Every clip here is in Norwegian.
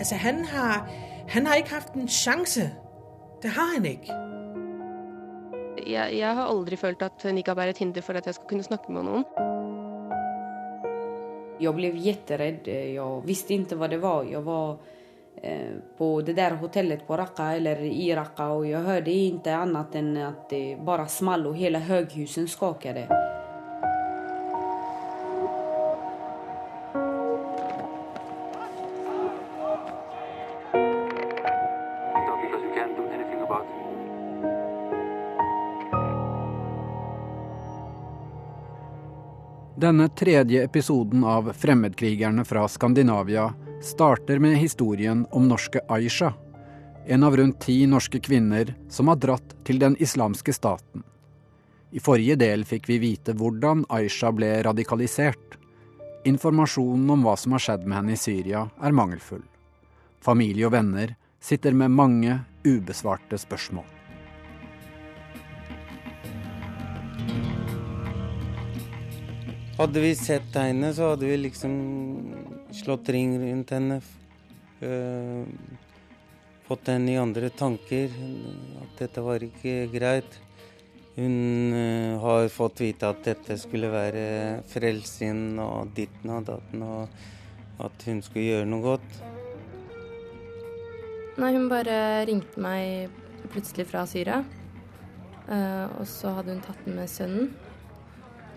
Altså, han har, han har ikke hatt en sjanse. Det har han ikke. Jeg, jeg har aldri følt at nikab er et hinder for at jeg skal kunne snakke med noen. Jeg ble kjemperedd. Jeg visste ikke hva det var. Jeg var eh, på det der hotellet på Raqqa, eller i Raqqa, og jeg hørte ikke annet enn at det bare smalt, og hele høghuset skaket. Denne tredje episoden av Fremmedkrigerne fra Skandinavia starter med historien om norske Aisha, en av rundt ti norske kvinner som har dratt til den islamske staten. I forrige del fikk vi vite hvordan Aisha ble radikalisert. Informasjonen om hva som har skjedd med henne i Syria, er mangelfull. Familie og venner sitter med mange ubesvarte spørsmål. Hadde vi sett tegnet, så hadde vi liksom slått ring rundt henne. øh, fått henne i andre tanker. At dette var ikke greit. Hun øh, har fått vite at dette skulle være frelsen og ditten og datten, og at hun skulle gjøre noe godt. Nei, hun bare ringte meg plutselig fra Syria. Eh, og så hadde hun tatt med sønnen.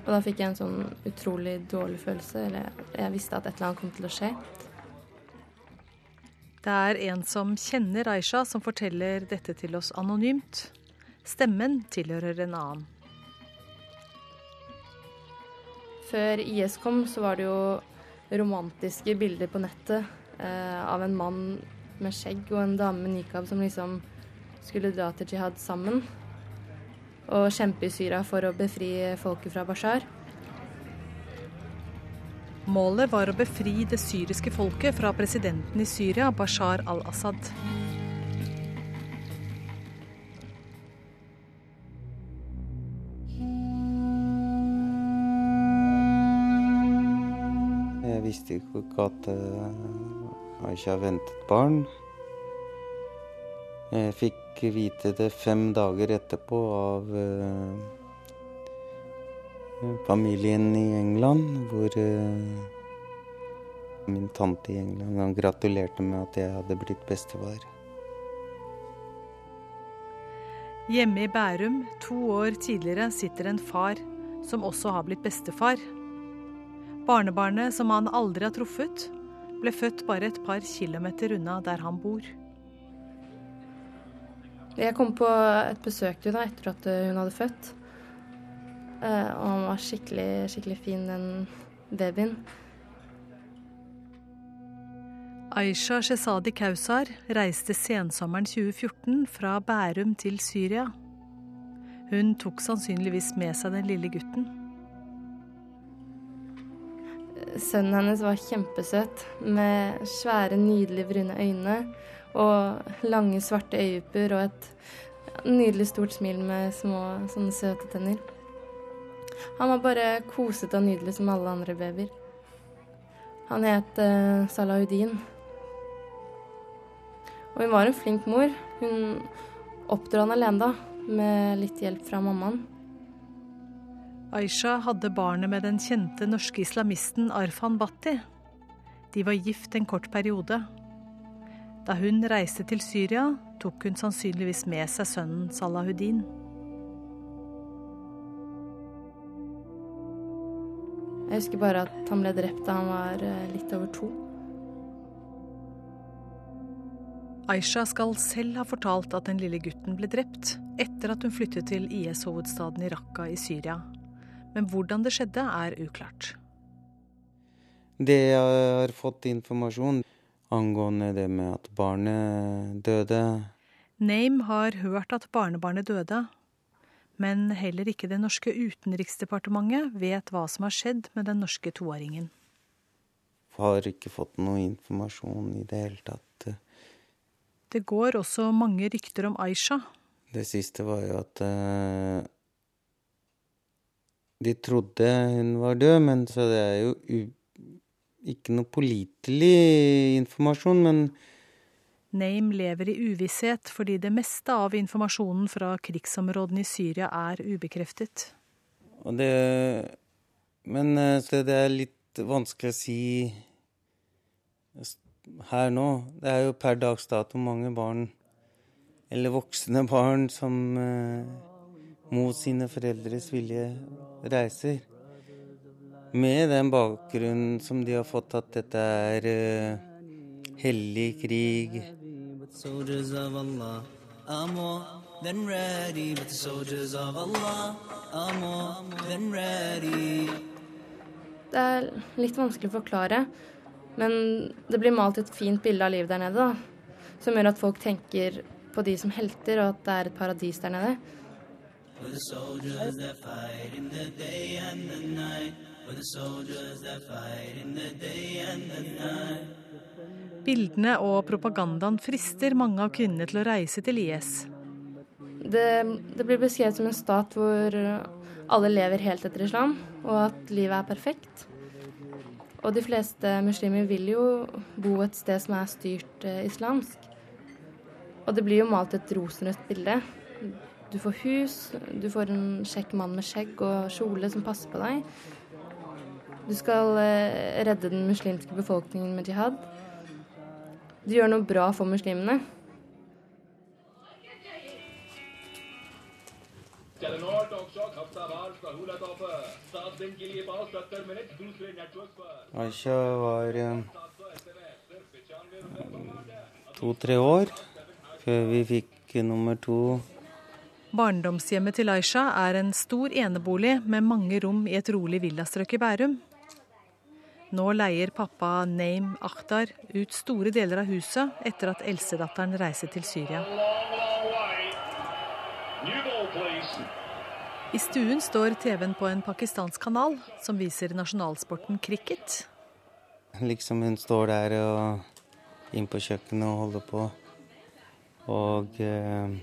Og da fikk jeg en sånn utrolig dårlig følelse. Eller jeg visste at et eller annet kom til å skje. Det er en som kjenner Aisha som forteller dette til oss anonymt. Stemmen tilhører en annen. Før IS kom, så var det jo romantiske bilder på nettet eh, av en mann med skjegg og en dame med nikab som liksom skulle dra til jihad sammen. Og kjempe i Syria for å befri folket fra Bashar. Målet var å befri det syriske folket fra presidenten i Syria, Bashar al-Assad. Jeg visste ikke at uh, Aisha ventet barn. Jeg fikk vite det fem dager etterpå av uh, familien i England, hvor uh, min tante i England gratulerte med at jeg hadde blitt bestefar. Hjemme i Bærum, to år tidligere, sitter en far som også har blitt bestefar. Barnebarnet, som han aldri har truffet, ble født bare et par kilometer unna der han bor. Jeg kom på et besøk til henne etter at hun hadde født. Eh, og han var skikkelig, skikkelig fin, den babyen. Aisha Shesadi Kausar reiste sensommeren 2014 fra Bærum til Syria. Hun tok sannsynligvis med seg den lille gutten. Sønnen hennes var kjempesøt, med svære, nydelige brune øyne og lange, svarte øyepupper og et nydelig stort smil med små, sånne søte tenner. Han var bare kosete og nydelig som alle andre babyer. Han het uh, Salahuddin. Og hun var en flink mor. Hun oppdro han alene, da, med litt hjelp fra mammaen. Aisha hadde barnet med den kjente norske islamisten Arfan Bhatti. De var gift en kort periode. Da hun reiste til Syria, tok hun sannsynligvis med seg sønnen Salahuddin. Jeg husker bare at han ble drept da han var litt over to. Aisha skal selv ha fortalt at den lille gutten ble drept etter at hun flyttet til IS-hovedstaden i Raqqa i Syria. Men hvordan det skjedde, er uklart. Det jeg har fått informasjon angående det med at barnet døde Name har hørt at barnebarnet døde. Men heller ikke det norske utenriksdepartementet vet hva som har skjedd med den norske toåringen. Har ikke fått noe informasjon i det hele tatt. Det går også mange rykter om Aisha. Det siste var jo at uh, De trodde hun var død, men så det er jo u ikke noe pålitelig informasjon, men Name lever i uvisshet fordi det meste av informasjonen fra krigsområdene i Syria er ubekreftet. Det Men eh, det er litt vanskelig å si her nå. Det er jo per dags dato mange barn, eller voksne barn, som eh, mot sine foreldres vilje reiser. Med den bakgrunnen som de har fått, at dette er uh, hellig krig. Det er litt vanskelig å forklare, men det blir malt et fint bilde av livet der nede, da. Som gjør at folk tenker på de som helter, og at det er et paradis der nede. Bildene og propagandaen frister mange av kvinnene til å reise til IS. Det, det blir beskrevet som en stat hvor alle lever helt etter islam, og at livet er perfekt. Og de fleste muslimer vil jo bo et sted som er styrt eh, islamsk. Og det blir jo malt et rosenrødt bilde. Du får hus, du får en kjekk mann med skjegg og kjole som passer på deg. Du skal eh, redde den muslimske befolkningen med jihad. Du gjør noe bra for muslimene. Aisha var eh, to-tre år før vi fikk nummer to. Barndomshjemmet til Aisha er en stor enebolig med mange rom i et rolig villastrøk i Bærum. Nå leier pappa Naim Akhtar ut store deler av huset etter at eldstedatteren reiser til Syria. I stuen står TV-en på en pakistansk kanal som viser nasjonalsporten cricket. Liksom hun står der og inn på kjøkkenet og holder på. Og eh,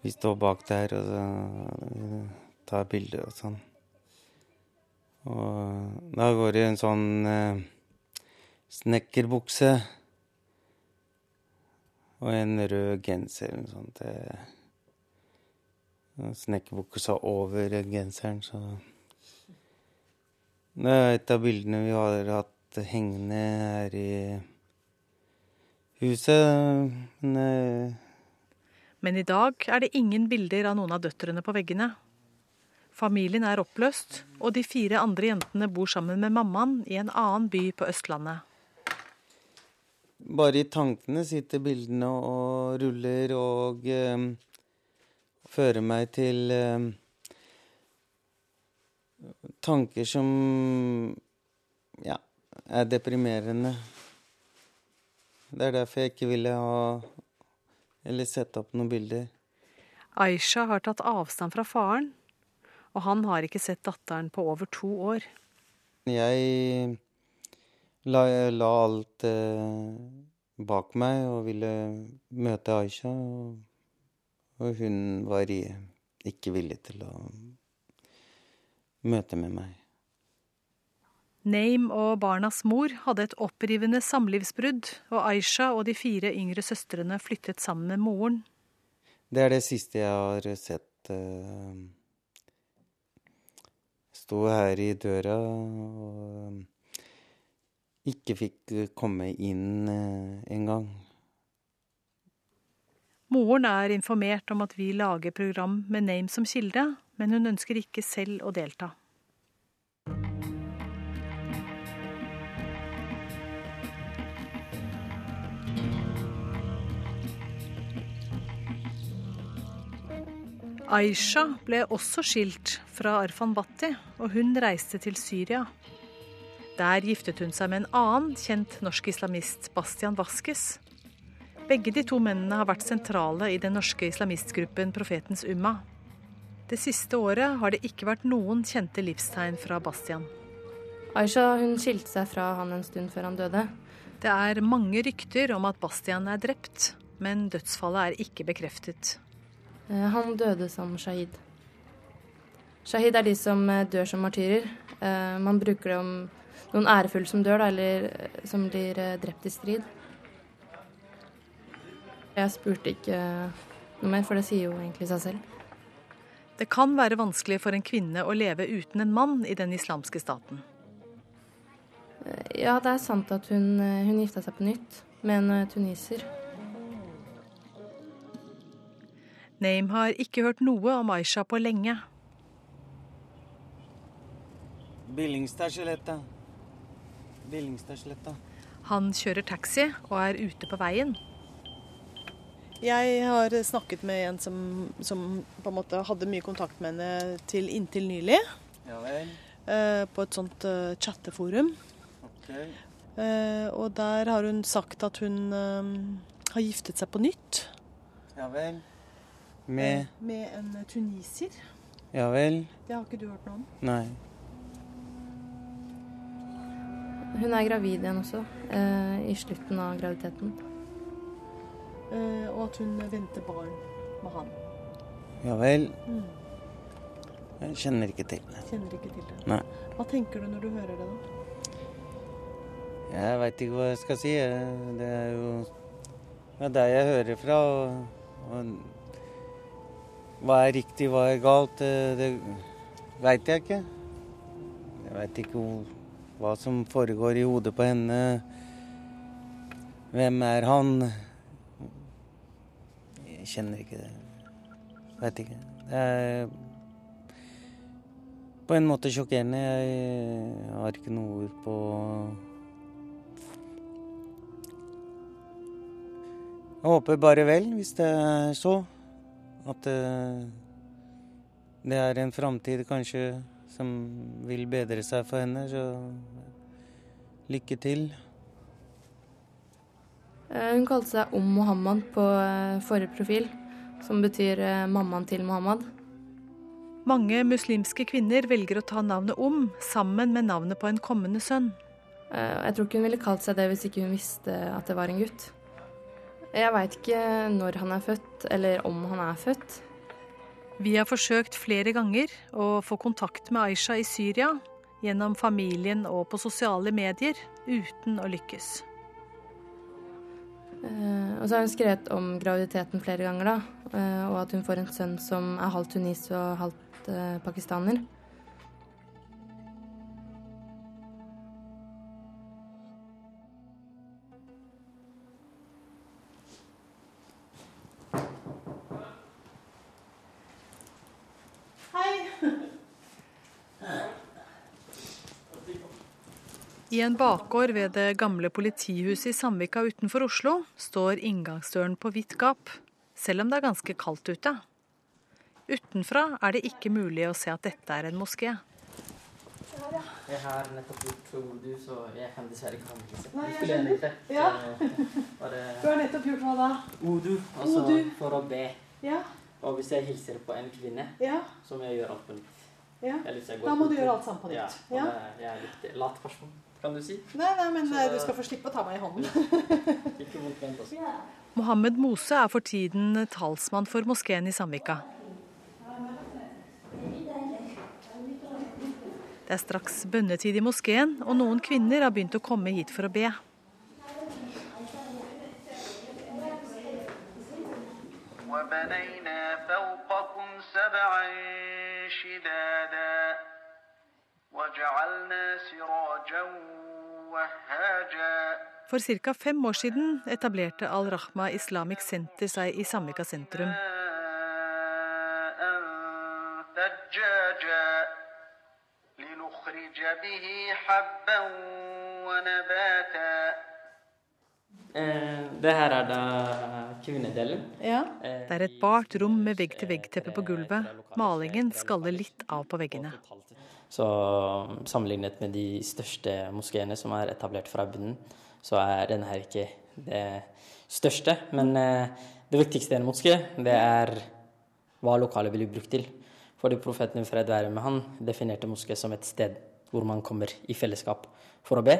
vi står bak der og uh, tar bilder og sånn. Og da går det en sånn eh, snekkerbukse og en rød genser eller noe sånt. Eh, snekkerbuksa over genseren, så Det er et av bildene vi har hatt hengende her i huset. Men, eh, Men i dag er det ingen bilder av noen av døtrene på veggene. Familien er oppløst, og de fire andre jentene bor sammen med mammaen i en annen by på Østlandet. Bare i tankene sitter bildene og ruller og eh, fører meg til eh, tanker som ja, er deprimerende. Det er derfor jeg ikke ville ha eller sette opp noen bilder. Aisha har tatt avstand fra faren og han har ikke sett datteren på over to år. Jeg la, la alt eh, bak meg og ville møte Aisha. Og, og hun var i, ikke villig til å møte med meg. Name og barnas mor hadde et opprivende samlivsbrudd, og Aisha og de fire yngre søstrene flyttet sammen med moren. Det er det siste jeg har sett. Uh, sto her i døra og ikke fikk komme inn eh, engang. Moren er informert om at vi lager program med Name som kilde, men hun ønsker ikke selv å delta. Aisha ble også skilt fra Arfan Bhatti, og hun reiste til Syria. Der giftet hun seg med en annen kjent norsk islamist, Bastian Vaskes. Begge de to mennene har vært sentrale i den norske islamistgruppen Profetens Umma. Det siste året har det ikke vært noen kjente livstegn fra Bastian. Aisha hun skilte seg fra han en stund før han døde. Det er mange rykter om at Bastian er drept, men dødsfallet er ikke bekreftet. Eh, han døde som shahid. Shahid er de som eh, dør som martyrer. Eh, man bruker det om noen ærefulle som dør, eller som blir drept i strid. Jeg spurte ikke noe mer, for det sier jo egentlig seg selv. Det kan være vanskelig for en kvinne å leve uten en mann i den islamske staten. Ja, det er sant at hun, hun gifta seg på nytt med en tuniser. Naim har ikke hørt noe om Aisha på lenge. Billingstadsletta. Billingstadsletta. Han kjører taxi og er ute på veien. Jeg har snakket med en som, som på en måte hadde mye kontakt med henne til inntil nylig. Ja vel. eh, På et sånt eh, chatteforum. Ok. Eh, Og der har hun sagt at hun har giftet seg på nytt. Ja vel. Med Med en tunisier. Ja vel. Det har ikke du hørt noe om? Nei. Hun er gravid igjen også, eh, i slutten av graviditeten. Eh, Og at hun venter barn med han. Ja vel. Mm. Jeg kjenner ikke til det. Kjenner ikke til det. Nei. Hva tenker du når du hører det, da? Jeg veit ikke hva jeg skal si. Det er jo det er der jeg hører fra. Og, og hva er riktig, hva er galt, det, det veit jeg ikke. Jeg veit ikke hva som foregår i hodet på henne. Hvem er han? Jeg kjenner ikke det. Veit ikke. Det er på en måte sjokkerende. Jeg har ikke noe ord på Jeg håper bare vel, hvis det er så. At eh, det er en framtid kanskje som vil bedre seg for henne. Så lykke til. Eh, Hun kalte seg Om Mohammed på eh, forrige profil, som betyr mammaen til Mohammed. Mange muslimske kvinner velger å ta navnet Om sammen med navnet på en kommende sønn. Eh, Jeg tror ikke hun ville kalt seg det hvis ikke hun visste at det var en gutt. Jeg veit ikke når han er født, eller om han er født. Vi har forsøkt flere ganger å få kontakt med Aisha i Syria gjennom familien og på sosiale medier, uten å lykkes. Uh, Og så har hun skrevet om graviditeten flere ganger, da. Uh, Og at hun får en sønn som er halvt tunis og halvt uh, pakistaner. I en bakgård ved det gamle politihuset i Sandvika utenfor Oslo står inngangsdøren på vidt gap, selv om det er ganske kaldt ute. Utenfra er det ikke mulig å se at dette er en moské. Jeg har nettopp gjort wudu, så jeg kan dessverre ikke håndvise. Nei, jeg skjønner. Ja. Bare Du har nettopp gjort hva da? wudu, altså for å be. Ja, Og hvis jeg hilser på en kvinne, ja, så må jeg gjøre alt på nytt. ja. Da må du gjøre alt sammen på nytt. Ja, og Ja. det- jeg er litt lat person, kan du si. Nei, nei, men Så- du skal få slippe å ta meg i hånden. Ikke vondt ment også. Mohammed Mose er for tiden talsmann for moskeen i Sandvika. Det er straks bønnetid i moskeen, og noen kvinner har begynt å komme hit for å be. وبنينا فوقكم سبعا شدادا وجعلنا سراجا وهاجا For ca. fem år siden etablerte Al-Rahma Islamic Center seg i Sandvika sentrum. ماء ثجاجا لنخرج به حبا ونباتا Eh, det her er da kvinnedelen. Ja. Eh, Det er et bart rom med vegg-til-vegg-teppe på gulvet. Malingen skaller litt av på veggene. Så sammenlignet med de største moskeene som er etablert fra bunnen, så er denne her ikke det største. Men eh, det viktigste i en moské, det er hva lokalet blir brukt til. Fordi profeten fred være med han definerte moské som et sted hvor man kommer i fellesskap for å be.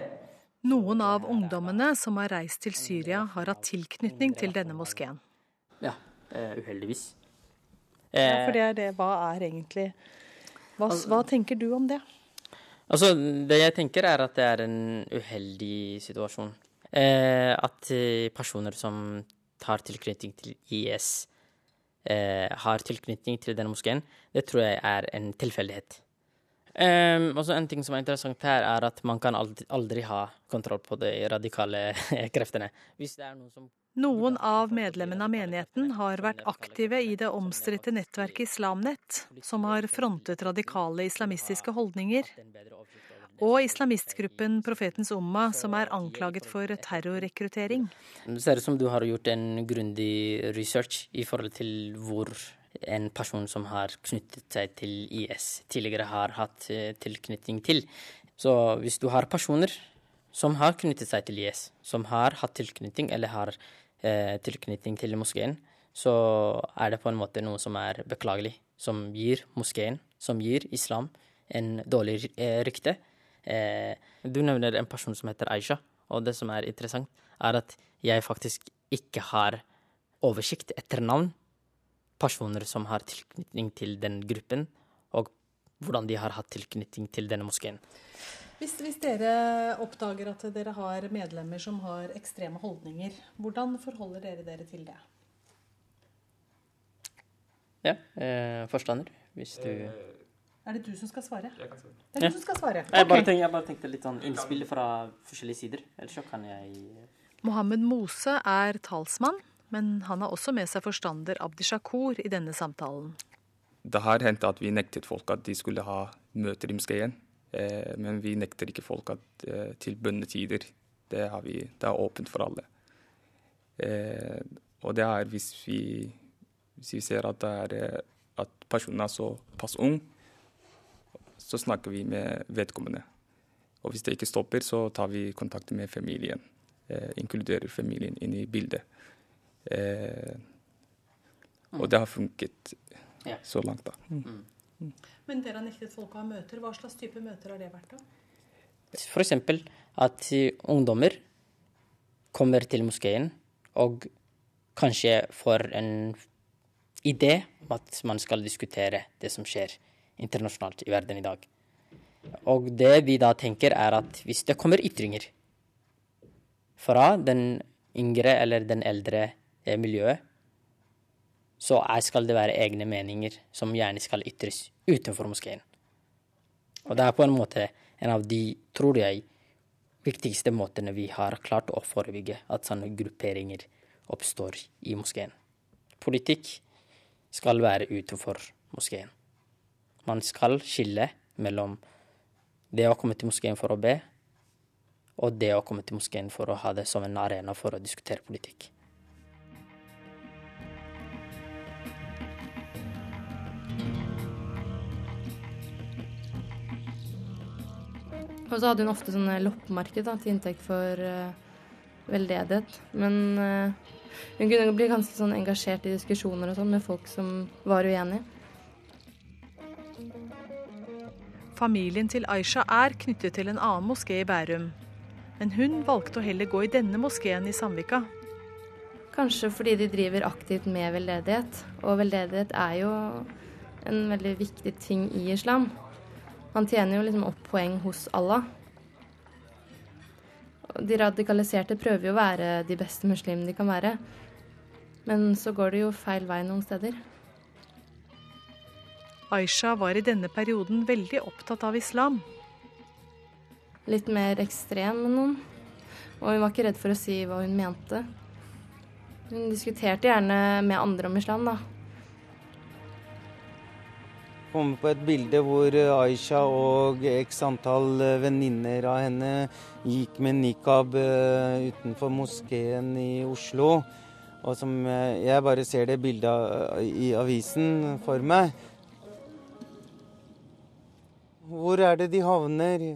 Noen av ungdommene som har reist til Syria, har hatt tilknytning til denne moskeen. Ja, eh, uheldigvis. Ja, Eh, for det er det. Hva er egentlig Hva, hva tenker du om det? Altså, det jeg tenker er at det er en uheldig situasjon. Eh, at eh, personer som tar tilknytning til IS, eh, har tilknytning til denne moskeen, det tror jeg er en tilfeldighet. Um, også en ting som er interessant her, er at man kan aldri, aldri ha kontroll på de radikale kreftene. Hvis det er noen som Noen av medlemmene av menigheten har vært aktive i det omstridte nettverket Islamnett, som har frontet radikale islamistiske holdninger, og islamistgruppen Profetens Umma, som er anklaget for terrorrekruttering. Det ser ut som du har gjort en grundig research i forhold til hvor en person som har knyttet seg til IS, tidligere har hatt eh, tilknytning til. Så hvis du har personer som har knyttet seg til IS, som har hatt tilknytning eller har eh, tilknytning til moskeen, så er det på en måte noe som er beklagelig, som gir moskeen, som gir islam, en dårlig eh, rykte. Eh, du nevner en person som heter Aisha, og det som er interessant, er at jeg faktisk ikke har oversikt etter navn personer som har tilknytning til den gruppen, og hvordan de har hatt tilknytning til denne moskeen. Hvis, hvis, dere oppdager at dere har medlemmer som har ekstreme holdninger, hvordan forholder dere dere til det? Ja, eh, forstander, hvis du Er det du som skal svare? Jeg kan svare. Det er Ja. du som skal svare. Jeg, bare tenkte, jeg bare tenkte litt sånn innspill fra forskjellige sider, ellers så kan jeg Mohammed Mose er talsmann, men han har også med seg forstander Abdi Shakur i denne samtalen. Det har hendt at vi nektet folk at de skulle ha møter i moskeen. Eh, men vi nekter ikke folk at, eh, til bønnetider. Det, har vi, det er åpent for alle. Eh, og det er hvis vi, hvis vi ser at, det er, at personen er såpass ung, så snakker vi med vedkommende. Og hvis det ikke stopper, så tar vi kontakt med familien. Eh, inkluderer familien inn i bildet. Eh, og det har funket Ja. så langt, da. Men dere har nektet folk å ha møter. Hva slags type møter har det vært, da? Eksempel at ungdommer kommer til moskeen og kanskje får en idé om at man skal diskutere det som skjer internasjonalt i verden i dag. Og det vi da tenker, er at hvis det kommer ytringer fra den yngre eller den eldre miljøet, så skal det være egne meninger som gjerne skal ytres utenfor moskeen. Og det er på en måte en av de, tror jeg, viktigste måtene vi har klart å forebygge at sånne grupperinger oppstår i moskeen. Politikk skal være utenfor moskeen. Man skal skille mellom det å komme til moskeen for å be, og det å komme til moskeen for å ha det som en arena for å diskutere politikk. Og så hadde hun ofte sånne loppemarked til inntekt for eh, veldedighet. Men eh, hun kunne bli ganske sånn engasjert i diskusjoner og sånn med folk som var uenige. Familien til Aisha er knyttet til en annen moské i Bærum. Men hun valgte å heller gå i denne moskeen i Sandvika. Kanskje fordi de driver aktivt med veldedighet. Og veldedighet er jo en veldig viktig ting i islam. Man tjener jo liksom opp poeng hos Allah. De radikaliserte prøver jo å være de beste muslimene de kan være. Men så går det jo feil vei noen steder. Aisha var i denne perioden veldig opptatt av islam. Litt mer ekstrem enn noen. Og hun var ikke redd for å si hva hun mente. Hun diskuterte gjerne med andre om islam, da. Kommer på et bilde hvor Aisha og x antall venninner av henne gikk med nikab eh, utenfor moskeen i Oslo. Og som eh, jeg bare ser det bildet i avisen for meg. Hvor er det de havner?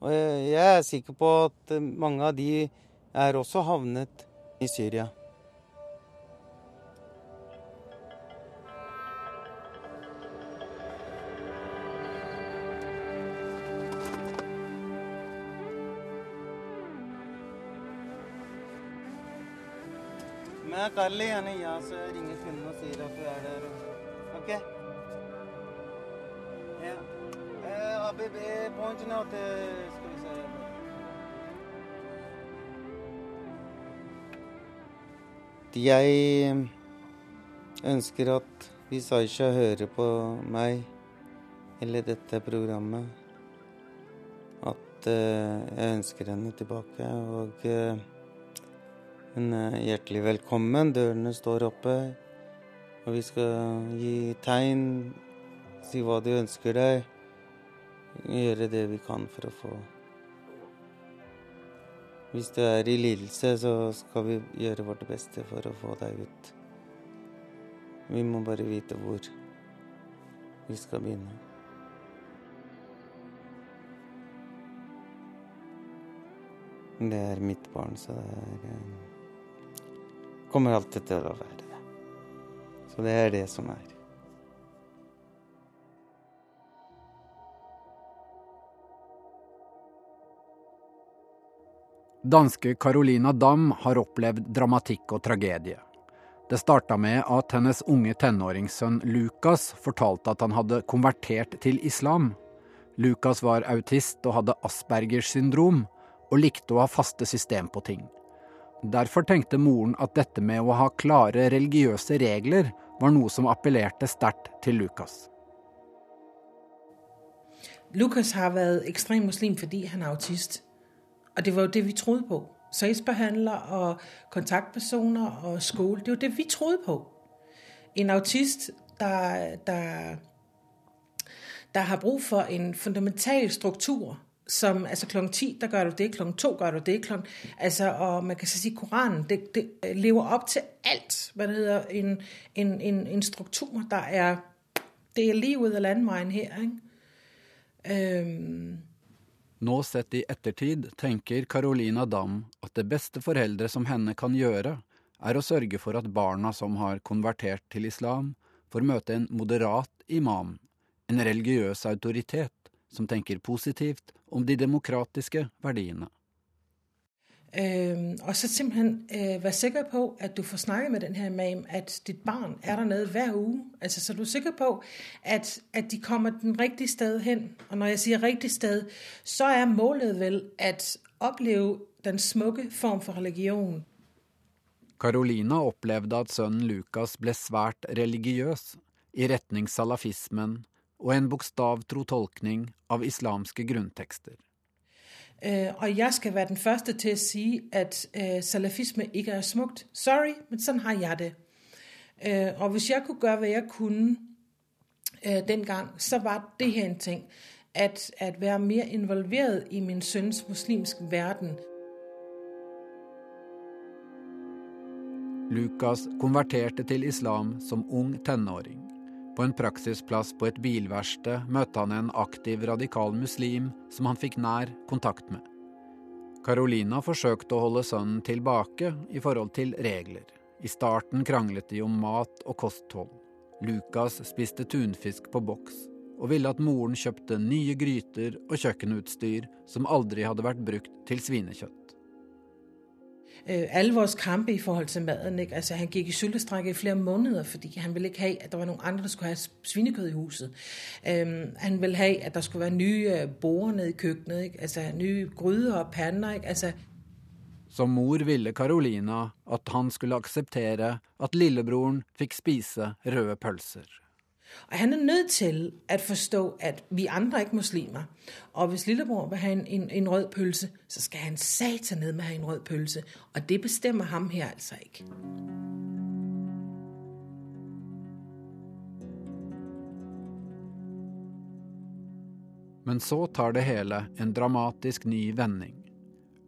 Og jeg er sikker på at eh, mange av de er også havnet i Syria. Ringer kunden og sier at du er der. OK? Ja. baby, pointing out the... Skal vi se. Jeg ønsker at hvis Aisha hører på meg eller dette programmet, at eh, jeg ønsker henne tilbake. Og eh, hun er hjertelig velkommen. Dørene står oppe. Og vi skal gi tegn, si hva du ønsker deg. Gjøre det vi kan for å få Hvis du er i lidelse, så skal vi gjøre vårt beste for å få deg ut. Vi må bare vite hvor vi skal begynne. Det er mitt barn, så det er, eh, kommer alltid til å være det. Så det er det som er. Danske Carolina Dam har opplevd dramatikk og tragedie. Det starta med at hennes unge tenåringssønn Lukas fortalte at han hadde konvertert til islam. Lukas var autist og hadde Aspergers syndrom, og likte å ha faste system på ting. Derfor tenkte moren at dette med å ha klare religiøse regler var noe som appellerte sterkt til Lukas. Lukas har vært ekstrem muslim fordi han er autist. Og det var jo det, vi trodde på. Sagsbehandler og kontaktpersoner og skole, det var det, vi trodde på. En autist, der, der, der har brug for en fundamental struktur, som altså klokken 10, der gør du det, klokken 2 gør du det, klokken, altså, og man kan så sige, Koranen, det, det lever op til alt, hvad det hedder, en, en, en, en struktur, der er, det er livet og landvejen her, ikke? Øhm, Nå sett i ettertid tenker Carolina Dam at det beste foreldre som henne kan gjøre, er å sørge for at barna som har konvertert til islam, får møte en moderat imam, en religiøs autoritet som tenker positivt om de demokratiske verdiene. Øhm, og så simpelthen øh, være sikker på, at du får snakket med den her imam, at dit barn er dernede hver uge. Altså, så du er sikker på, at, at de kommer den rigtige sted hen. Og når jeg sier rigtig sted, så er målet vel at opleve den smukke form for religion. Carolina opplevde at sønnen Lukas ble svært religiøs, i retning salafismen og en bokstavtro tolkning av islamske grunntekster. Uh, og jeg skal være den første til å si at uh, salafisme ikke er smukt. Sorry, men sånn har jeg det. Uh, og hvis jeg kunne gjøre hva jeg kunne den gang, så var det her en ting. At, at være mer involveret i min sønns muslimske verden. Lukas konverterte til islam som ung tenåring. På en praksisplass på et bilverksted møtte han en aktiv, radikal muslim som han fikk nær kontakt med. Carolina forsøkte å holde sønnen tilbake i forhold til regler. I starten kranglet de om mat og kosthold. Lukas spiste tunfisk på boks, og ville at moren kjøpte nye gryter og kjøkkenutstyr som aldri hadde vært brukt til svinekjøtt. Øh, alle vores kampe i forhold til maden. Ikke? Altså, han gikk i sultestrække i flere måneder, fordi han ville ikke have, at der var noen andre, der skulle ha svinekød i huset. Øhm, han ville have, at der skulle være nye øh, borer nede i køkkenet? Altså, nye gryder og panner. Ikke? Altså, Som mor ville Carolina at han skulle akseptere at lillebroren fikk spise røde pølser. Og han er nødt til at forstå, at vi andre er ikke muslimer. Og hvis lillebror vil have en, en, en rød pølse, så skal han satan ned med at have en rød pølse. Og det bestemmer ham her altså ikke. Men så tar det hele en dramatisk ny vending.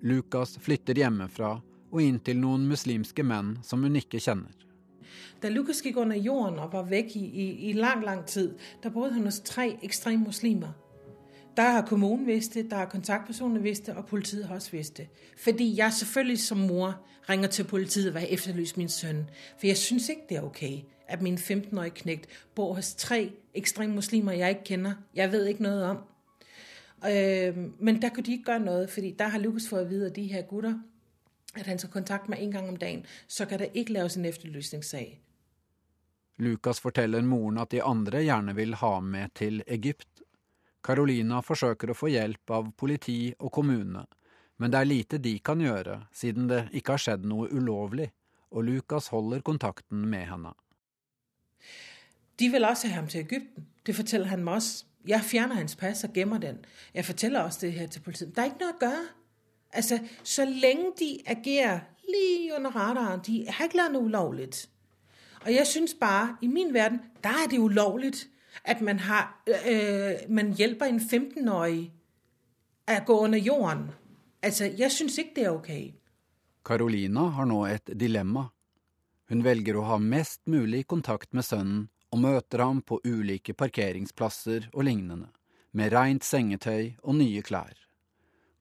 Lukas flytter hjemmefra og inn til noen muslimske menn som hun ikke kjenner. Da Lukas gik under jorden og var væk i, i, i lang, lang tid, der boede han hos tre ekstreme muslimer. Der har kommunen vidst det, der har kontaktpersonerne vidst det, og politiet har også vidst det. Fordi jeg selvfølgelig som mor ringer til politiet vil efterlyst min søn. For jeg synes ikke, det er okay, at min 15-årige knægt bor hos tre ekstreme muslimer, jeg ikke kender. Jeg ved ikke noget om. Øh, men der kunne de ikke gøre noget, fordi der har Lukas fået at af de her gutter, at han skal kontakte meg en gang om dagen, så kan det ikke laves en efterlysningssag. Lukas forteller moren at de andre gjerne vil ha med til Egypt. Carolina forsøker å få hjelp av politi og kommune, men det er lite de kan gjøre, siden det ikke har skjedd noe ulovlig, og Lukas holder kontakten med henne. De vil også ha ham til Egypten. Det forteller han med også. Jeg fjerner hans pass og gemmer den. Jeg forteller også det her til politiet. Det er ikke noe å gøre. Altså, så længe de agerer lige under radaren, de har ikke lavet noget ulovligt. Og jeg synes bare, i min verden, der er det ulovligt, at man, har, øh, man hjælper en 15-årig at gå under jorden. Altså, jeg synes ikke, det er okay. Carolina har nå et dilemma. Hun velger å ha mest mulig kontakt med sønnen og møter ham på ulike parkeringsplasser og lignende, med rent sengetøy og nye klær.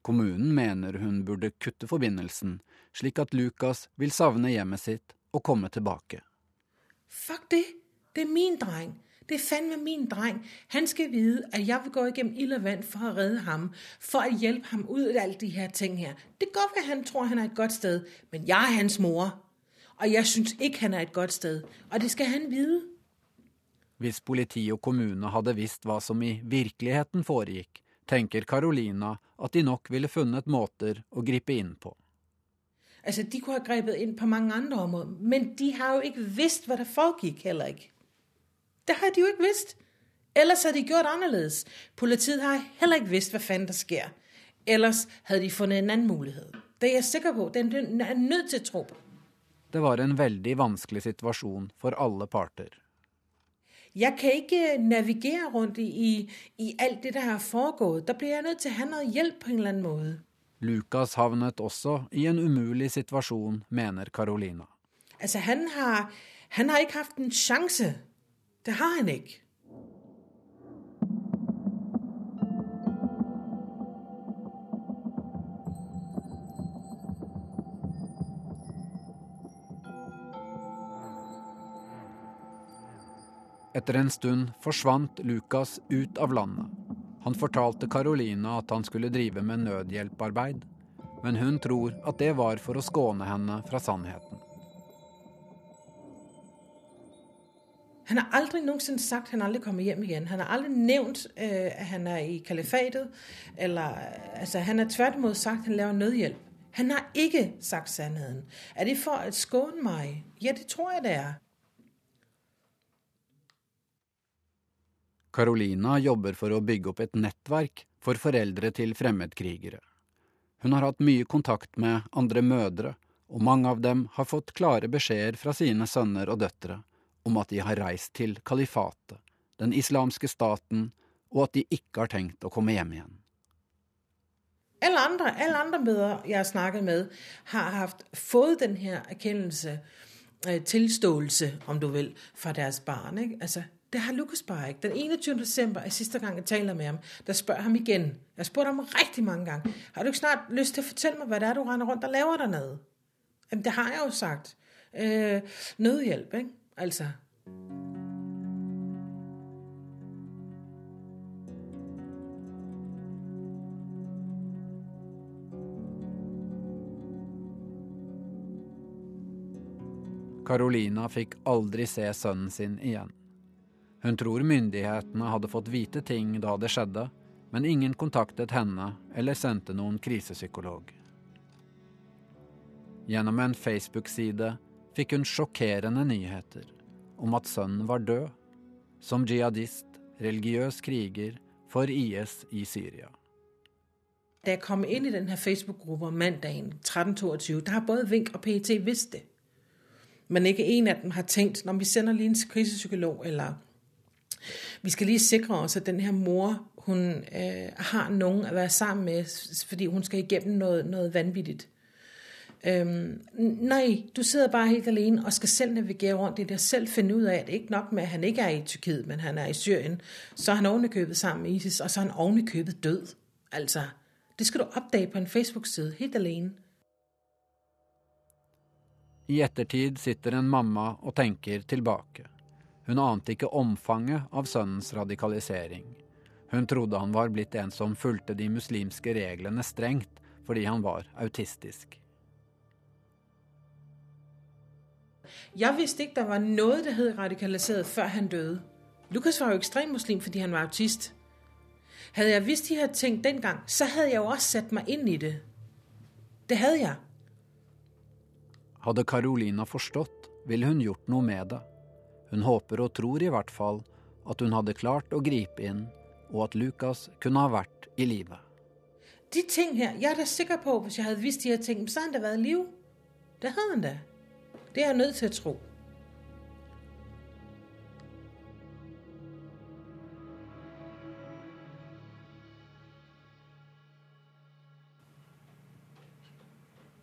Kommunen mener hun burde kutte forbindelsen, slik at Lukas vil savne hjemmet sitt og komme tilbake. Fuck det. Det er min dreng. Det er fandme min dreng. Han skal vite at jeg vil gå gjennom ild og vann for å redde ham, for å hjelpe ham ut av alle de her ting her. Det kan godt være, at han tror, han er et godt sted, men jeg er hans mor. Og jeg synes ikke, han er et godt sted. Og det skal han vite. Hvis politi og kommune hadde visst hva som i virkeligheten foregikk, tenker Carolina at de nok ville funnet måter å gripe inn på. Altså, de kunne ha grepet inn på mange andre områder, men de har jo ikke visst hva det foregikk, heller ikke. Det har de jo ikke visst. Ellers hadde de gjort annerledes. Politiet har heller ikke visst hva faen der sker. Ellers hadde de funnet en annen mulighet. Det er jeg sikker på. Den er nødt til å tro på. Det var en veldig vanskelig situasjon for alle parter. Jeg kan ikke navigere rundt i, i, i alt det, der har foregået. Da blir jeg nødt til å ha noe hjelp på en eller annen måte. Lukas havnet også i en umulig situasjon, mener Carolina. Altså, han har, han har ikke haft en sjanse. Det har han ikke. Etter en stund forsvant Lukas ut av landet. Han fortalte Carolina at han skulle drive med nødhjelparbeid, men hun tror at det var for å skåne henne fra sannheten. Han har aldri noensinne sagt, at han aldri kommer hjem igjen. Han har aldri nevnt uh, at han er i kalifatet. Eller, altså, han har tværtimod sagt, at han laver nødhjelp. Han har ikke sagt sannheten. Er det for å skåne meg? Ja, det tror jeg, det er. Carolina jobber for å bygge opp et nettverk for foreldre til fremmedkrigere. Hun har hatt mye kontakt med andre mødre, og mange av dem har fått klare beskjeder fra sine sønner og døtre om at de har reist til kalifatet, den islamske staten, og at de ikke har tenkt å komme hjem igjen. Alle andre, alle andre mødre, jeg har snakket med, har haft, fått den her erkendelse, øh, tilståelse, om du vil, fra deres barn. Ikke? Altså, det har Lukas bare ikke. Den 21. december er sidste gang, jeg taler med ham, der spørger ham igen. Jeg har spurgt ham rigtig mange gange. Har du ikke snart lyst til at fortælle mig, hvad det er, du render rundt og laver dernede? Jamen, det har jeg jo sagt. Øh, nødhjælp, ikke? Altså. Carolina fikk aldri se sønnen sin igjen. Hun tror myndighetene hadde fått vite ting da det skjedde, men ingen kontaktet henne eller sendte noen krisepsykolog. Gjennom en Facebook-side fikk hun sjokkerende nyheter om at sønnen var død, som jihadist, religiøs kriger for IS i Syria. Da jeg kom inn i denne Facebook-gruppa mandagen 13.22, der har både Vink og PET visst det. Men ikke en av dem har tenkt når vi sender en krisepsykolog, eller vi skal lige sikre os, at den her mor, hun øh, har nogen at være sammen med, fordi hun skal igennem noget, noget vanvittigt. Øhm, nej, du sidder bare helt alene og skal selv navigere rundt i det, selv finde ud af, at ikke nok med, at han ikke er i Tyrkiet, men han er i Syrien, så er han ovenikøbet sammen med ISIS, og så er han ovenikøbet død. Altså, det skal du opdage på en Facebook-side, helt alene. I ettertid sitter en mamma og tenker tilbake. Hun ante ikke omfanget av sønnens radikalisering. Hun trodde han var blitt en som fulgte de muslimske reglene strengt fordi han var autistisk. Jeg visste ikke, der var noe som het radikaliseret, før han døde. Lukas var jo ekstrem muslim, fordi han var autist. Hadde jeg visst de her ting dengang, så hadde jeg jo også satt meg inn i det. Det hadde jeg. Hadde Carolina forstått, ville hun gjort noe med det. Hun håper og tror i hvert fall at hun hadde klart å gripe inn, og at Lukas kunne ha vært i live. De ting her, jeg er da sikker på, hvis jeg hadde visst de her ting, så hadde han da vært i live. Det hadde han da. Det er jeg nødt til å tro.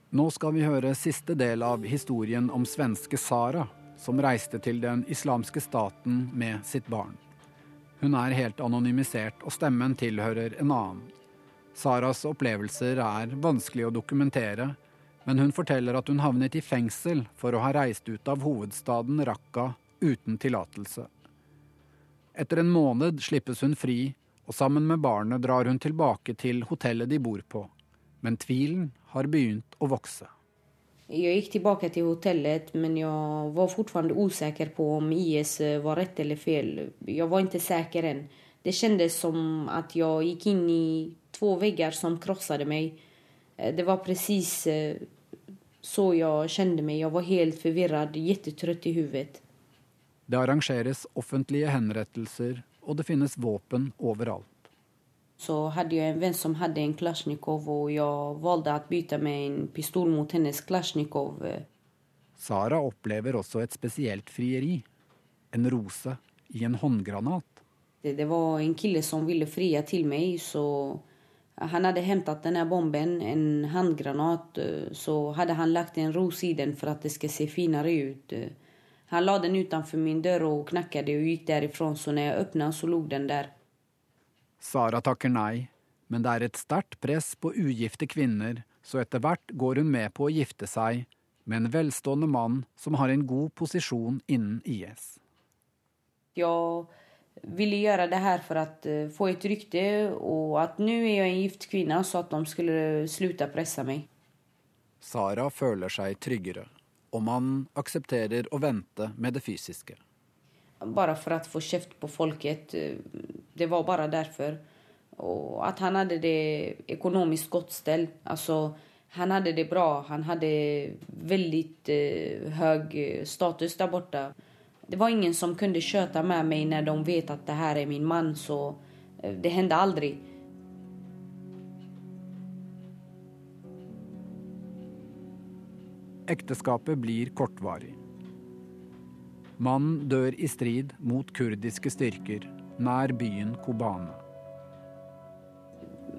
Nå skal vi høre siste del av historien om svenske Sara, som reiste til den islamske staten med sitt barn. Hun er helt anonymisert, og stemmen tilhører en annen. Saras opplevelser er vanskelig å dokumentere, men hun forteller at hun havnet i fengsel for å ha reist ut av hovedstaden Raqqa uten tillatelse. Etter en måned slippes hun fri, og sammen med barnet drar hun tilbake til hotellet de bor på. Men tvilen har begynt å vokse. Jag gick tillbaka till hotellet men jag var fortfarande osäker på om IS var rätt eller fel. Jag var inte säker än. Det kändes som att jag gick in i två väggar som krossade mig. Eh, Det var precis eh, så jag kände mig. Jag var helt förvirrad, jättetrött i huvudet. Det arrangeres offentlige henrettelser, og det finnes våpen overalt. Så hade jag en vän som hade en Klasjnikov och jag valde att byta med en pistol mot hennes Kalashnikov. Eh, Sara opplever også et spesielt frieri. En rose i en håndgranat. Det, det var en kille som ville fria til meg, så han hadde hentet denne bomben, en handgranat, eh, så hadde han lagt en rose i den for at det skal se finere ut. Han la den utenfor min dør og knakket og gikk derifra, så når jeg öppnade så lå den där. Sara takker nei, men det er et sterkt press på ugifte kvinner, så etter hvert går hun med på å gifte seg med en velstående mann som har en god posisjon innen IS. Jeg ville gjøre det her for att eh, få et rykte og at nå er jeg en gift kvinne, så at de skulle slutte å presse meg. Sara føler seg tryggere, og man aksepterer å vente med det fysiske. Bara för att få käft på folket. Det var bara därför. Och att han hade det ekonomiskt gott ställt. Alltså, han hade det bra. Han hade väldigt eh, hög status där borta. Det var ingen som kunde köta med mig när de vet att det här är min man. Så eh, det hände aldrig. Ekteskapet blir kortvarig. Mannen dør i strid mot kurdiske styrker nær byen Kobane.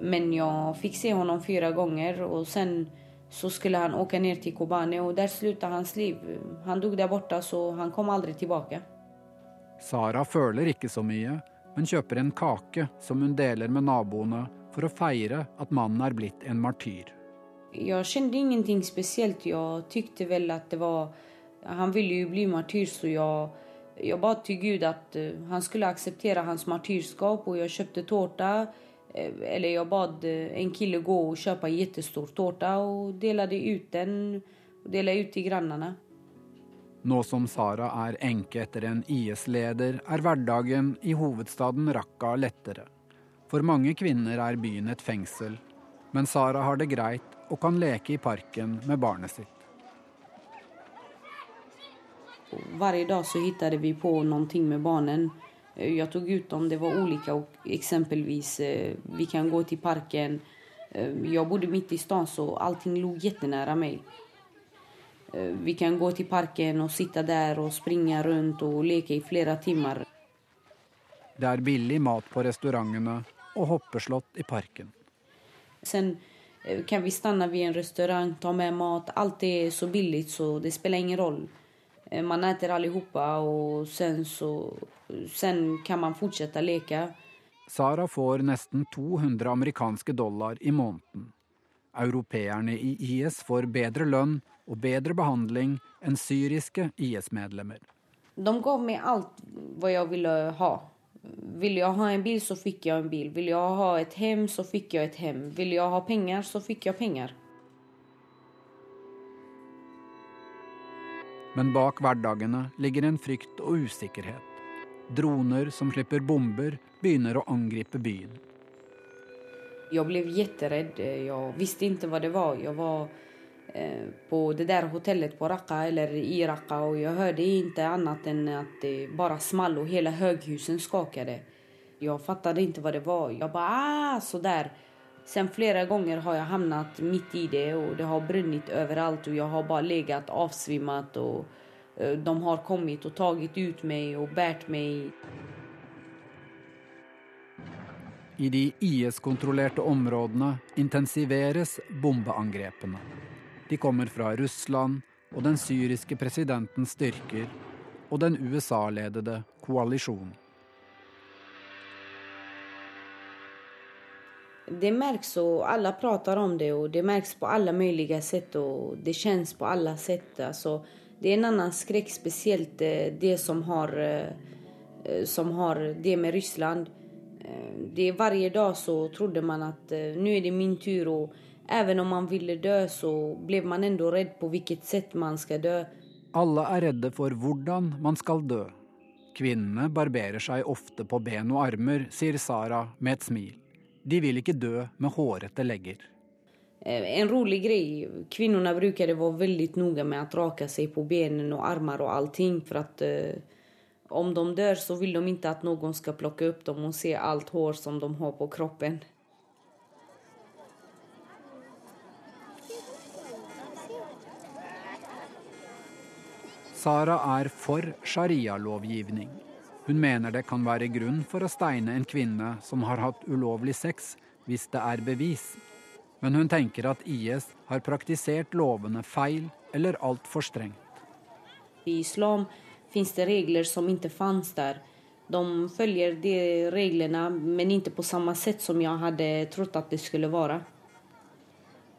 Men jeg fikk se ham fire ganger, og sen så skulle han åke ned til Kobane Og der slutta hans liv. Han dog der borte, så han kom aldri tilbake. Sara føler ikke så mye, men kjøper en kake som hun deler med naboene for å feire at mannen er blitt en martyr. Jeg kjente ingenting spesielt. Jeg tykte vel at det var... Han ville ju bli martyr så jag, jag bad till Gud att eh, han skulle acceptera hans martyrskap och jag köpte tårta. Eh, Eller jag bad eh, en kille gå och köpa en jättestor tårta och delade ut den och delade ut till grannarna. Nå som Sara er enke etter en IS-leder, er hverdagen i hovedstaden Raqqa lettere. For mange kvinner er byen et fengsel, men Sara har det greit og kan leke i parken med barnet sitt. Varje dag så hittade vi på någonting med barnen. Jeg Jag tog ut dem, det var olika. Eksempelvis exempelvis, eh, vi kan gå till parken. Jeg Jag bodde mitt i stan så allting låg jättenära mig. Eh, Vi kan gå till parken och sitta där och springa runt och leka i flera timmar. Det er billig mat på restaurantene og hoppeslott i parken. Sen eh, kan vi stanna vid en restaurang, ta med mat. Allt är så billigt så det spelar ingen roll. Eh, Man äter allihopa och sen så sen kan man fortsätta leka. Sara får nesten 200 amerikanske dollar i måneden. Europeerne i IS får bedre lønn og bedre behandling enn syriske IS-medlemmer. De gav meg alt hva jeg ville ha. Ville jeg ha en bil så fikk jeg en bil. Ville jeg ha et hem så fikk jeg et hem. Ville jeg ha penger, så fikk jeg pengar. Men bak hverdagene ligger en frykt og usikkerhet. Droner som slipper bomber, begynner å angripe byen. Jeg ble kjemperedd. Jeg visste ikke hva det var. Jeg var eh, på det der hotellet på Raqqa eller i Raqqa og jeg hørte ikke annet enn at det bare smalt, og hele høghusen skakade. Jeg fattet ikke hva det var. Jeg bare ah, sådär. Sen flera gånger har jag hamnat mitt i det och det har brunnit överallt och jag har bara legat avsvimmat och eh, de har kommit och tagit ut mig och bärt mig. I de IS-kontrollerte områdene intensiveres bombeangrepene. De kommer fra Russland og den syriske presidentens styrker og den USA-ledede koalisjonen. Det märks och alla pratar om det och det märks på alla möjliga sätt och det känns på alla sätt. Alltså, det är en annan skräck, speciellt eh, det som har, eh, som har det med Ryssland. Eh, det varje dag så trodde man att nu är det min tur och även om man ville dö så blev man ändå rädd på vilket sätt man ska dö. Alle er redde for hvordan man skal dø. Kvinnene barberer seg ofte på ben og armer, sier Sara med et smil. De vil ikke dø med hårete legger. En rolig grej, Kvinnene brukade vara veldig nøye med å rake seg på benene og armer og allting For at uh, om de dør, så vil de ikke at noen skal plukke opp dem og se alt hår som de har på kroppen. Sara er for sharia-lovgivning. Hun mener det kan være grunn for å steine en kvinne som har hatt ulovlig sex, hvis det er bevis. Men hun tenker at IS har praktisert lovene feil eller altfor strengt. I islam fins det regler som ikke fanns der. De følger de reglene, men ikke på samme sett som jeg hadde trodd at det skulle være.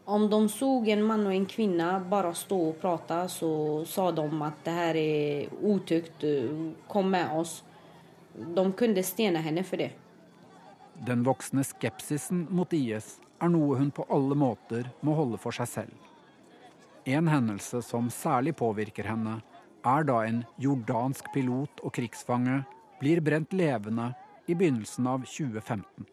Om de så en mann og en kvinne bare stå og prate, så sa de at det her er utukt, kom med oss. De kunne stjele henne for det. Den voksne skepsisen mot IS er noe hun på alle måter må holde for seg selv. En hendelse som særlig påvirker henne, er da en jordansk pilot og krigsfange blir brent levende i begynnelsen av 2015.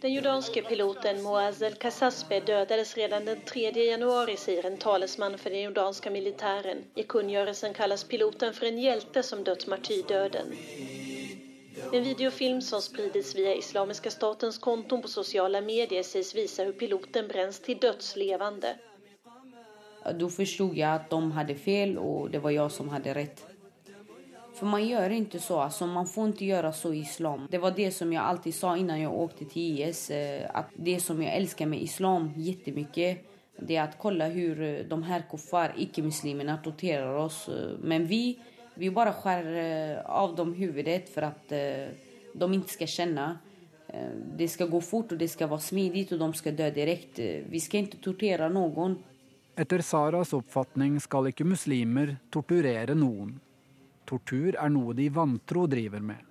Den jordanske piloten Moaz El-Kassasbe dödades redan den 3 januari, sier en talesman for den jordanske militären. I kungörelsen kallas piloten for en hjälte som dött martyrdöden. En videofilm som spridits via Islamiska statens konton på sociala medier sägs visa hur piloten bränns till döds levande. Då förstod jag att de hade fel och det var jag som hade rätt. För man gör inte så, alltså man får inte göra så i islam. Det var det som jag alltid sa innan jag åkte till IS, eh, att det som jag älskar med islam jättemycket, det är att kolla hur eh, de här kuffar, icke-muslimerna, torterar oss. Eh, men vi, vi bara skär av dem huvudet för att de inte ska känna. Det ska gå fort och det ska vara smidigt och de ska dö direkt. Vi ska inte tortera någon. Etter Saras oppfatning skal ikke muslimer torturere noen. Tortur er noe de vantro driver med.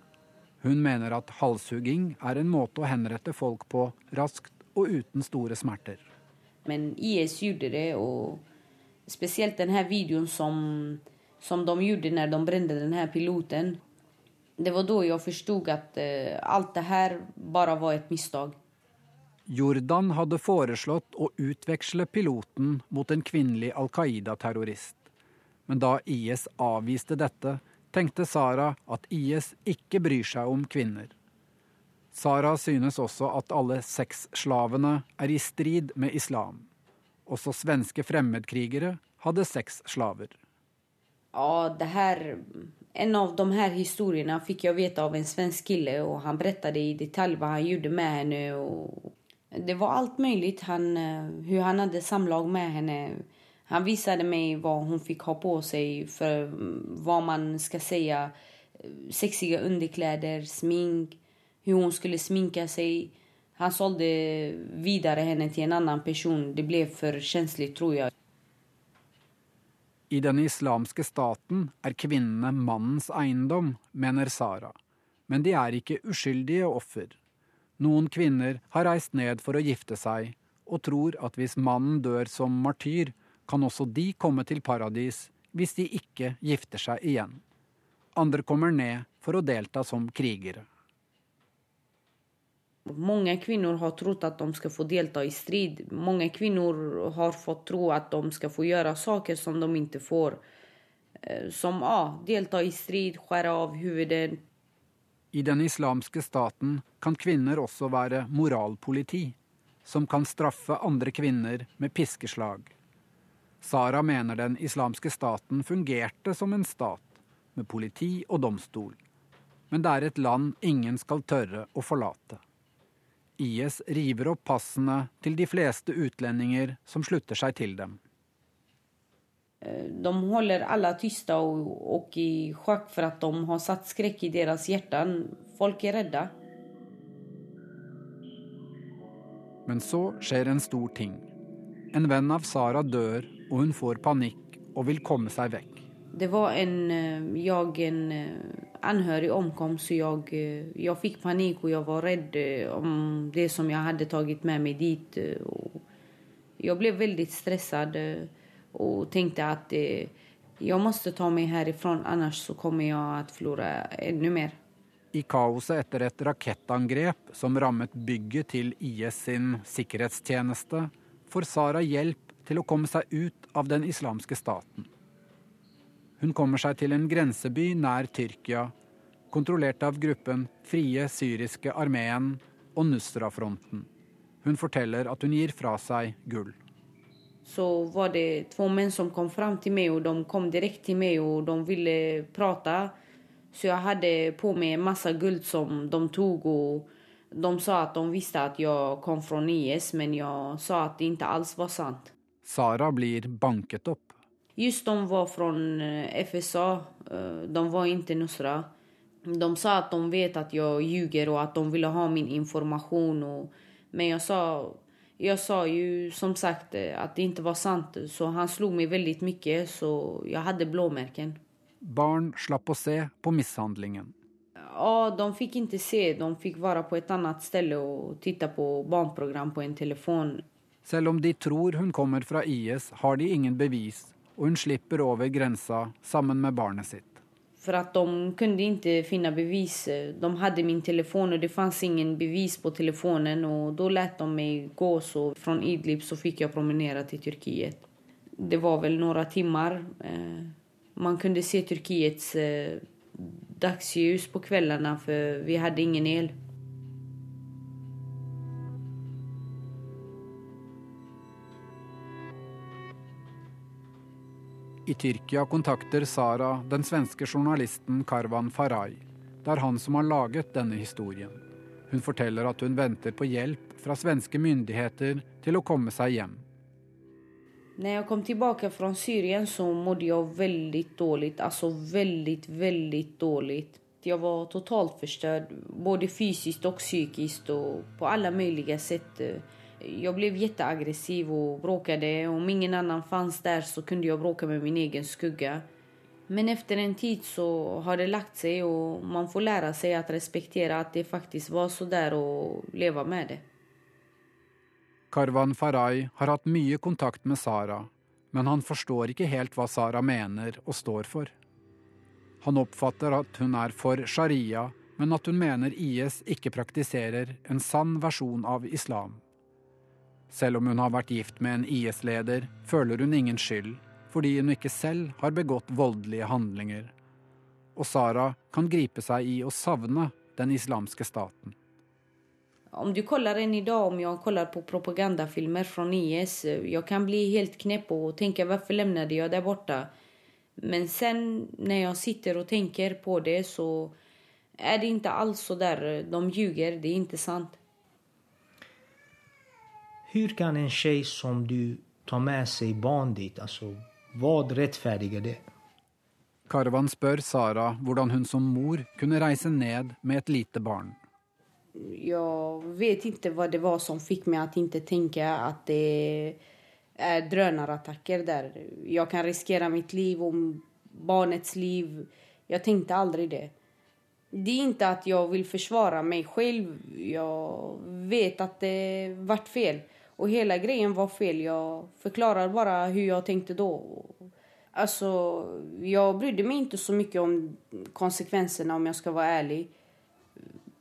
Hun mener at halshugging er en måte å henrette folk på raskt og uten store smerter. Men IS gjorde det, og spesielt denne videoen som, som de gjorde når de brente denne piloten. Det var da jeg forsto at uh, alt det her bare var et mistak. Jordan hadde foreslått å utveksle piloten mot en kvinnelig Al Qaida-terrorist. Men da IS avviste dette, tenkte Sara at IS ikke bryr seg om kvinner. Sara synes også at alle sexslavene er i strid med islam. Også svenske fremmedkrigere hadde sexslaver. Ja, det her, en av de her historiene fikk jeg vite av en svensk kille, og han fortalte i detalj hva han gjorde med henne. det var alt mulig. Han, hvordan eh, han hadde samlag med henne han visade mig vad hon fick ha på sig för vad man ska säga, sexiga underkläder, smink, hur hon skulle sminka sig. Han sålde vidare henne till en annan person. Det blev för känsligt tror jag. I den islamske staten er kvinnene mannens eiendom, mener Sara. Men de er ikke uskyldige offer. Noen kvinner har reist ned for å gifte seg, og tror at hvis mannen dør som martyr, kan også de komme til paradis hvis de ikke gifter seg igjen. Andre kommer ned for å delta som krigere. Mange kvinner har trott at de skal få delta i strid. Mange kvinner har fått tro at de skal få gjøre saker som de ikke får. Eh, som ja, delta i strid, skjære av hodet. I den islamske staten kan kvinner også være moralpoliti, som kan straffe andre kvinner med piskeslag. Sara mener den islamske staten fungerte som en stat, med politi og domstol. Men det er et land ingen skal tørre å forlate. IS river opp passene til de fleste utlendinger som slutter seg til dem. De holder alle tyste og, og i sjakk for at de har satt skrekk i deres hjerte. Folk er redde. Men så skjer en stor ting. En venn av Sara dør, og hun får panikk og vil komme seg vekk. Det var en, eh, jag, en eh, anhörig omkom så jag, eh, jag fick panik och jag var rädd om det som jag hade tagit med mig dit. Och jag blev väldigt stressad och tänkte att jag måste ta mig härifrån annars så kommer jag att förlora ännu mer. I kaoset etter et rakettangrep som rammet bygget til IS sin sikkerhetstjeneste, får Sara hjelp til å komme seg ut av den islamske staten. Hun kommer seg til en grenseby nær Tyrkia, kontrollert av gruppen Frie syriske armeen og Nusra-fronten. Hun forteller at hun gir fra seg gull. Så var det to menn som kom fram til meg, og de kom direkte til meg og de ville prate. Så jeg hadde på meg masse gull som de tok. og De sa at de visste at jeg kom fra IS, men jeg sa at det ikke alls var sant. Sara blir banket opp. Just de var från eh, FSA. Eh, de var ikke Nusra. De sa at de vet at jeg ljuger og at de ville ha min informasjon. Men jeg sa, jeg sa jo som sagt at det ikke var sant. Så han slog meg veldig mye, så jeg hadde blåmerken. Barn slapp å se på mishandlingen. Ja, de fikk ikke se. De fikk være på et annet sted og titte på barnprogram på en telefon. Selv om de tror hun kommer fra IS, har de ingen bevis og hun slipper over grensa sammen med barnet sitt. For at de kunne ikke finne bevis. De hadde min telefon, og det fantes ingen bevis på telefonen. og Da lot de meg gå, så fra Idlib så fikk jeg promenere til Tyrkia. Det var vel noen timer. Eh, man kunne se Tyrkias eh, dagslys på kveldene, for vi hadde ingen el. I Tyrkia kontakter Sara den svenske journalisten Karvan Farai. Det er han som har laget denne historien. Hun forteller at hun venter på hjelp fra svenske myndigheter til å komme seg hjem. Når jeg kom tilbake fra Syria, så måtte jeg veldig dårlig. Altså veldig, veldig dårlig. Jeg var totalt forstørret, både fysisk og psykisk, og på alle mulige sett. Jag blev jätteaggressiv och bråkade. Om ingen annan fanns där så kunde jag bråka med min egen skugga. Men efter en tid så har det lagt sig och man får lära sig att respektera att det faktiskt var så där och leva med det. Karvan Farai har hatt mye kontakt med Sara, men han forstår ikke helt hva Sara mener og står for. Han oppfatter at hun er for sharia, men at hun mener IS ikke praktiserer en sann versjon av islam. Selv om hun har vært gift med en IS-leder, føler hun ingen skyld, fordi hun ikke selv har begått voldelige handlinger. Og Sara kan gripe seg i å savne den islamske staten. Om du koller inn i dag, om jeg kollar på propagandafilmer fra IS, jeg kan bli helt knepp og tenke hvorfor lämnade jeg der borte'? Men sen når jeg sitter og tenker på det så er det ikke alls så der. De ljuger, det er ikke sant. Hur kan en tjej som du ta med seg barn dit? Altså, hva rettferdiger det? Karvan spør Sara hvordan hun som mor kunne reise ned med et lite barn. Jeg vet ikke hva det var som fikk meg til ikke tenke at det er drønerattakker der. Jeg kan risikere mitt liv og barnets liv. Jeg tenkte aldri det. Det er ikke at jeg vil forsvare meg selv. Jeg vet at det ble feil. Och hela grejen var fel. Jag förklarar bara hur jag tänkte då. Alltså, jag brydde mig inte så mycket om konsekvenserna om jag ska vara ärlig.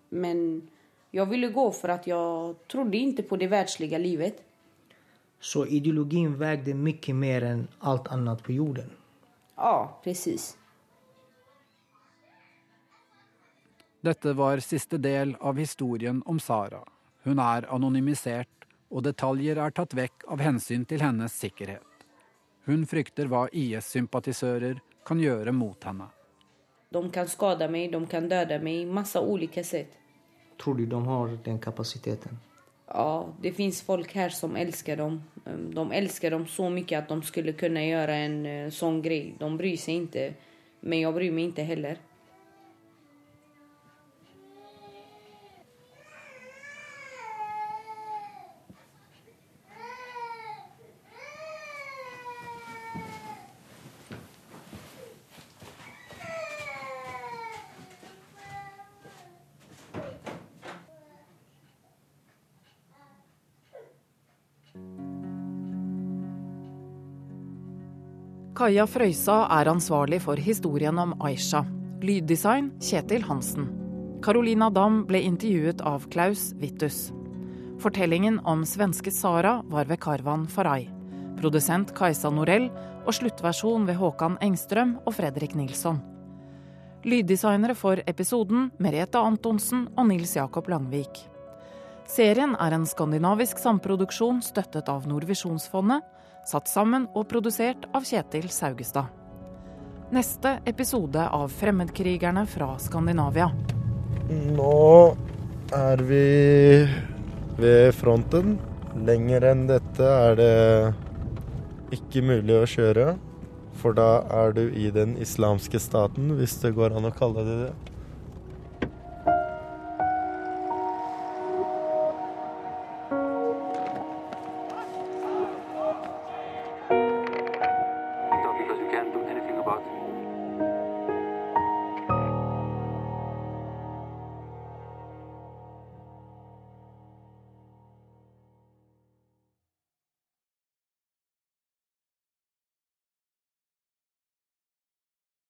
Men jag ville gå för att jag trodde inte på det världsliga livet. Så ideologin vägde mycket mer än allt annat på jorden. Ja, precis. Dette var siste del av historien om Sara. Hun er anonymisert, og detaljer er tatt vekk av hensyn til hennes sikkerhet. Hun frykter hva IS-sympatisører kan gjøre mot henne. De kan skada meg, de kan døde meg, masse ulike sett. Tror du de har den kapasiteten? Ja, det fins folk her som elsker dem. Um, De elsker dem så mye at de skulle kunne gjøre en sånn greie. De bryr seg ikke, Men jeg bryr meg ikke heller. Kaja Frøysa er ansvarlig for historien om Aisha. Lyddesign Kjetil Hansen. Carolina Dam ble intervjuet av Klaus Vittus. Fortellingen om svenske Sara var ved Karvan Farai. Produsent Kajsa Norell og sluttversjon ved Håkan Engstrøm og Fredrik Nilsson. Lyddesignere for episoden Merete Antonsen og Nils Jakob Langvik. Serien er en skandinavisk samproduksjon støttet av Nordvisjonsfondet, satt sammen og produsert av Kjetil Saugestad. Neste episode av Fremmedkrigerne fra Skandinavia. Nå er vi ved fronten. Lenger enn dette er det ikke mulig å kjøre. For da er du i den islamske staten, hvis det går an å kalle det det.